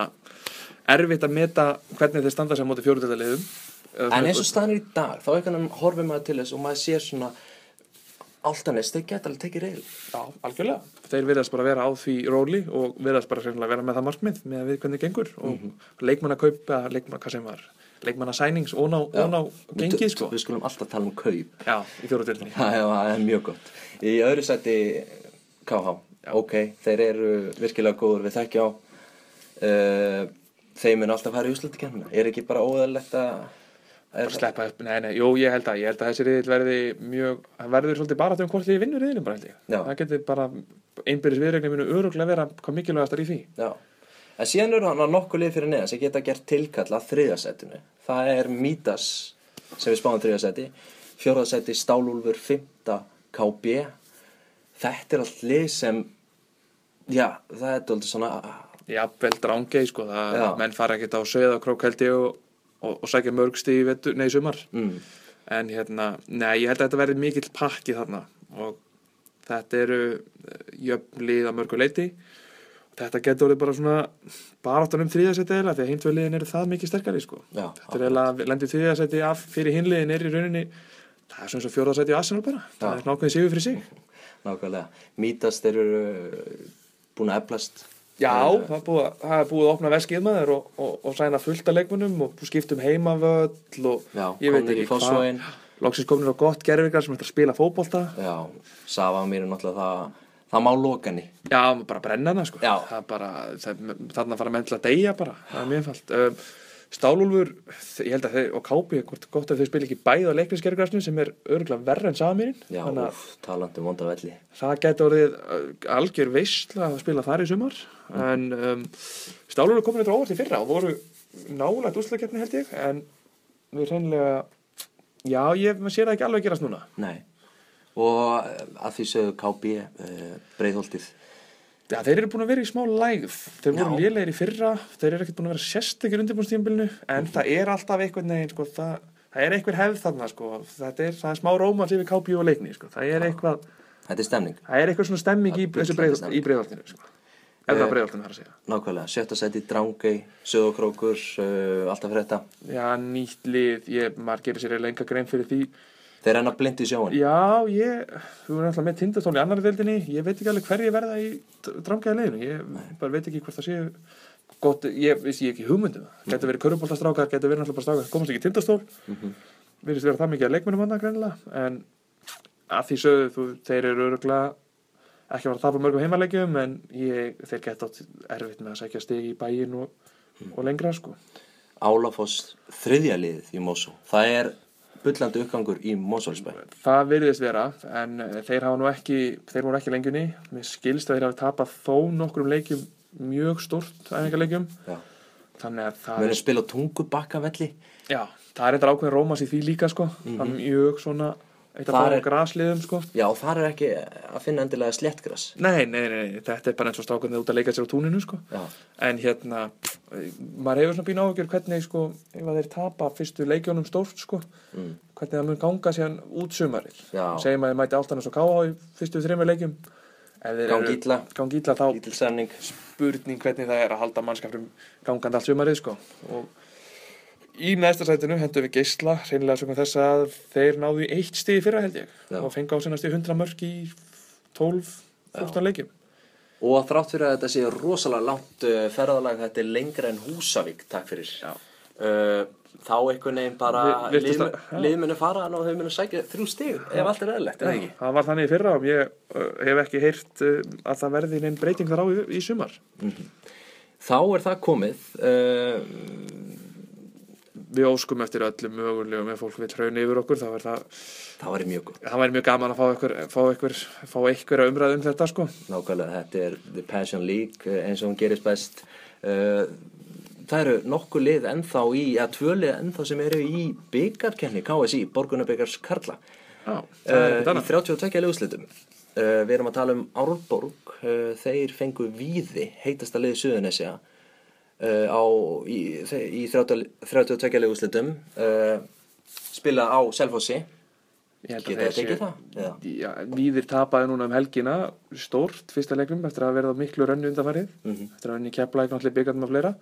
erfitt að meta hvernig þeir standa sér á móti fjóruðildaliðum. en eins og staðan er í dag, þá einhvern veginn horfum maður til þess og maður sér svona Altanes, þeir geta alveg tekið reyl Já, algjörlega. Þeir verðast bara vera á því róli og verðast bara hreinlega vera með það markmið með að við hvernig gengur og mm -hmm. leikmanna kaupa, leikmanna, hvað sem var, leikmanna sænings og ná, gengið sko. Við skulum alltaf tala um kaup Já, í fjóruðildinni. Það er- mjög gott. Í öðru sæti KH, ok, þeir eru virkilega góður við þekkja á. Uh, þeir mun alltaf fara í úslutikennina. Er ekki bara óðalegt að... Er, Bara sleppa upp, nei, nei, jú, ég held að, ég held að þessi riðil verði mjög, hann verður svolítið bara um hvort því vinnur riðilum bara held ég. Já. Það getur bara, einbyrðis viðregnir munu öruglega vera hvað mikilvægastar í því. Já, En síðan eru hann að nokkuð lið fyrir neðan sem geta gert tilkall að þriðasettinu. Það er Mítas sem við spáum þriðasetti, fjóraðasetti Stálúlfur, fymta KB. Þetta er allt lið sem, já, það er alltaf svona, Jafnvel drángei sko, það, Já. menn fara ekkert á ég og, og, og sækja mörgsti í vetur, nei, sumar. mm, En hérna, nei, ég held að þetta verði mikill pakki þarna og þetta eru eh, jöfn lið að mörgu leiti. Þetta getur orðið bara svona baráttan um þriðasæti eða því að hinn tvö liðin eru það mikið sterkari sko. já, Þetta er eiginlega lendið þriðasæti af fyrir hinliðin er í rauninni, það er svona svo fjóðasæti í Arsenal bara. Það Já. er nákvæmlega sigur fyrir sig. nákvæmlega. Mítas þeir eru uh, búin að eflast. Já, Eh, það er búið, að- það er búið að opna veskið maður og, og, og sæna fullt af leikmunum og skiptum heimavöll og Já, ég veit í ekki Fossvogin. Loksins komin á gott gerfingar sem ætla að spila fótbolta. Já, Sava mér er náttúrulega það, það má lokani. Já, bara brenna hana sko. Já. Það er bara, það, þarna fara menn til að deyja bara. Það er mjög falt. Um, Stálúlfur, ég held að þeir, og Kápi, gott að þau spila ekki bæði á leiknisgerðgrasnu sem er örgulega verra en samirinn. Já, Þannig að úf, talandi um vonda velli. það geti orðið uh, algjör veistla að spila þar í sumar. En um, Stálúlfur komin eitthvað óvart í fyrra og voru nálægt úrslagkeppni held ég. En við reynilega, já, ég sér það ekki alveg gerast núna. Nei. Og eh, að því sögðu KB, uh, breiðholtið. Já, þeir eru búin að vera í smá lægð. Þeir voru lélegir í fyrra, þeir eru ekkert búin að vera sérstakir undirbúnstíðanbílinu, en það er alltaf einhvern veginn, sko, það, það er einhver hefð þarna, sko, þetta er, það er smá rómans yfir kápjú og leikni, sko, það er eitthvað, Þetta er stemning. það er eitthvað svona stemming í Það í breiðaltinu, sko. Ef það Eh, er breiðaltinu þar að segja. Nákvæmlega, sjötta seti Drangey, Söðokrókur, uh, alltaf fyrir þetta. Já, nýtt lið, ég, maður gerir sér eiginlega enga grein fyrir því. Þeir renna blind í sjóin. Já, ég, þú erum alltaf með tindastól í annari deildinni, ég veit ekki alveg hverju verða í drangaði leiðinu, ég bara veit ekki hvort það séu gott, ég vissi ekki hugmyndum það, getur verið köruboltastrákar, getur verið alltaf bara strákar, komast ekki tindastól, Mhm. virðist vera það mikið að leikmennum annað greinilega, en að því sögðu þú, þeir eru öruglega ekki að fara að tapa mörgum heimaleikjum, en ég, þeir geta erfitt með að sækja stig í bæin og, og lengra, sko. Álafoss þriðja liðið í Mosó. Það er bullandi uppgangur í Mosólsbæ. Það virðist vera, en eh, þeir hafa nú ekki, þeir voru ekki lengjunni. Mér skilst að þeir hafa tapað þó nokkrum leikjum mjög stórt æfingarleikjum. Þannig að það Við er, erum spila tungubakka velli. já, það er eitthvað ákveðin rómas í því líka, sko. Það er mjög svona, eitt af fáum grasliðum, sko. Já, þar er ekki að finna endilega sléttgras. Nei, nei, nei, nei, þetta er bara eins og strákarnir út að leika sér á túninu, sko. Já. En hérna, maður hefur svona bín áhugjur hvernig, sko, ef að þeir tapa fyrstu leikjónum stórt, sko, Mm. hvernig það mun ganga síðan út sumarið. Já. Segjum að þeir mæti áltanis og káha í fyrstu þreymur leikjum. Gangi illa, þá spurning hvernig það er að halda mannskaprum gangandi allt sumarið sko og í næsta sætinu hendum við geisla reynilega svona þess að þeir náðu í eitt í fyrra held ég Já. og fengi á sinna stig 100 mörg í 12 14 leikjum Og þrátt fyrir að þetta sé rosalega langt uh, ferðalag, þetta er lengra en Húsavík, takk fyrir. Uh, þá einhvern veginn bara Vi- virtist lið, að- já. lið munu fara og þau munu sækja þrjú stig ef allt er eðlilegt, eða ekki? það var þannig í fyrra og ég uh, hef ekki heyrt uh, að það verði neinn breyting þar á í, í sumar Þá er það komið. Við óskum eftir öllum mögulegum ef fólk vil hraun yfir okkur það það mjög það væri mjög gaman að fá ykkur, fá ykkur, fá ykkur umræð um þetta sko Nákvæmlega, þetta er The Passion League uh, eins og hún gerist best. Uh, það eru nokkuð lið ennþá í, að tvö lið ennþá sem eru í byggarkenni KSI, Borgunarbyggars Karla. Ekkert í annað 32 leðuslitum. Uh, við erum að tala um Árborg, þeir fengu víði, heitasta liði Suðunesja á, í, í 30, 32 leðuslitum, uh, spila á Selfossi, geta það tekið það? Já. Víðir tapaði núna um helgina stórt fyrsta leiknum eftir að verða miklu rönnu undanfarið Mhm. eftir að henni kepla ekki náttúrulega byggandum að fleira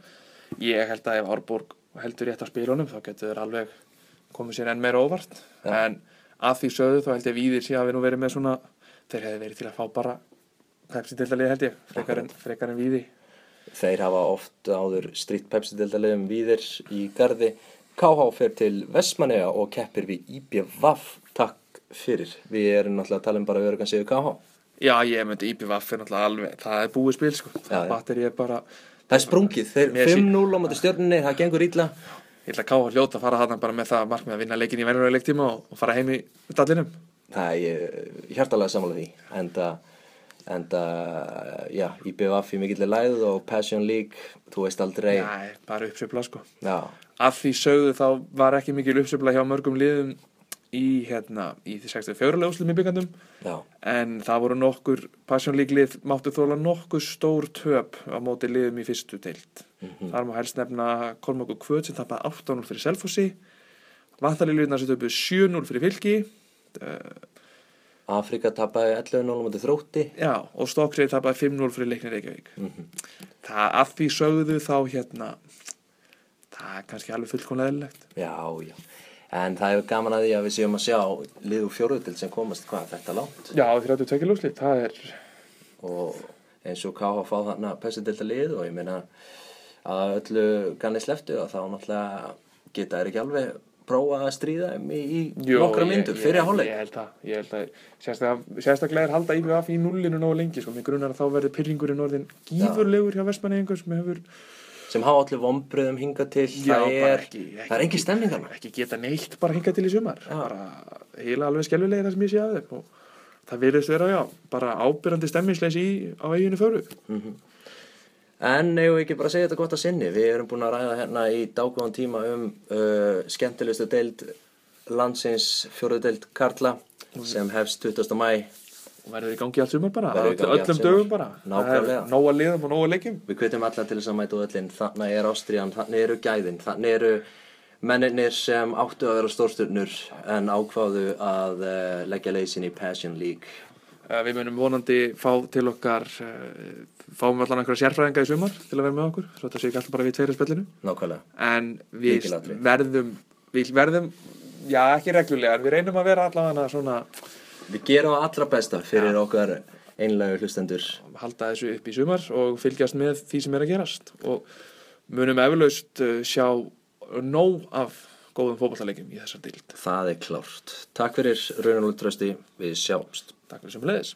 ég held að ef Árborg heldur rétt á spilunum þá getur þeir alveg komið sér enn meira óvart Já. en að því sögðu þá held ég Víðir sé að við nú verið með svona þeir hefði verið til að fá bara pepsi til að liða held ég frekar en, frekar en Víði Þeir hafa oft áður stritt pepsi-deltaliðum víðir í gardi. KH fer til Vestmanneja og keppir við IBVF. Takk fyrir. Við erum náttúrulega að tala um bara örugan sigur KH. Já, ég myndi IPVF er náttúrulega alveg það er búið spil sko, já. batteri er bara Það er sprungið. Þeir Mér sé- 5-0 á móti stjörnunni, það gengur ég ætla að káha hljóta að fara þarna bara með það markmið að vinna leikin í venjulega leiktíma og, fara heim í dallinum Það er ég hjartalega sammála því. Enda, enda, já, IBF í mikillir læð og Passion League, þú veist aldrei, Nei, bara uppsveifla sko. Já, Af því sögðu þá var ekki mikil uppsveifla hjá mörgum liðum í hérna, í því 64 leguslum í byggandum já, en það voru nokkur Passion League lið máttu þóla nokkur stór töp á móti liðum í fyrstu deild. Þar má helst nefna Kolmóku Kvöt sem tapaði 8-0 fyrir Selfossi Vatnalíluðna sem töpuð 7-0 fyrir Fylki Afrika tapaði 11-0 mútið þrótti, já, og Stokksrið tapaði 5-0 fyrir Leiknir Reykjavík. Það af því sögðu þá hérna það er kannski alveg fullkomlega eðlilegt. Já, já, en það er gaman að því að við séum að sjá liðu fjóruðdild sem komast hvað þetta langt? Já, 32 lúslit, það er og eins og KH fá þarna pessidilda lið og ég meina að öllu ganni sleftu og þá náttúrulega geta þær ekki alveg prófa að stríða í, í Jó, nokkra myndur fyrir hálfleik. Ég held að, ég held að sérstaklega, sérstaklega er halda IBF í nullinu nógu lengi sko, mér grunar að þá verður pyrringurinn orðin gífurlegur hjá vestmanningur sem hefur sem hafa allir vombriðum hingað til. Já, það, er, ekki- ekki- það er engin stemning þarna. ekki geta neitt bara hingað til í sumar. Bara heila alveg skelvilegir það sem ég sé að þeim og það virðist vera, já, bara ábyrrandi stemmingsleis í á eiginu föru En eigum við ekki bara að segja þetta gott að sinni? Við erum búin að ræða hérna í dágóðan tíma um uh, skemmtilegustu deild landsins fjóruðu deild Karla sem hefst 20. mæ og verður í gangi allt sumar bara öllum dögum bara. Nákvæmlega. nóga liðum og nóga leikjum. Við kveitum alla til þess að mæta öllin Þannig er Ástriðan, þannig eru gæðin Þannig eru mennirnir sem áttu að vera stórsturnur en ákváðu að uh, leggja leysin í Passion League Við munum vonandi fá til okkar uh, fáum við allan einhverja sérfræðinga í sumar til að vera með okkur, svo þetta sé ekki alltaf bara við tveir í spillinu Nákvæmlega. En við verðum við verðum, já ekki reglulega en við reynum að vera allavega svona Við gerum allra besta fyrir okkar einlega hlustendur. Halda þessu upp í sumar og fylgjast með því sem er að gerast. Og munum eflaust uh, sjá nóg af góðum fótballtalegjum í þessar dild. Það er klárt. Takk fyrir Raunar Útrösti, við sjáumst Takk fyrir sem leiðis.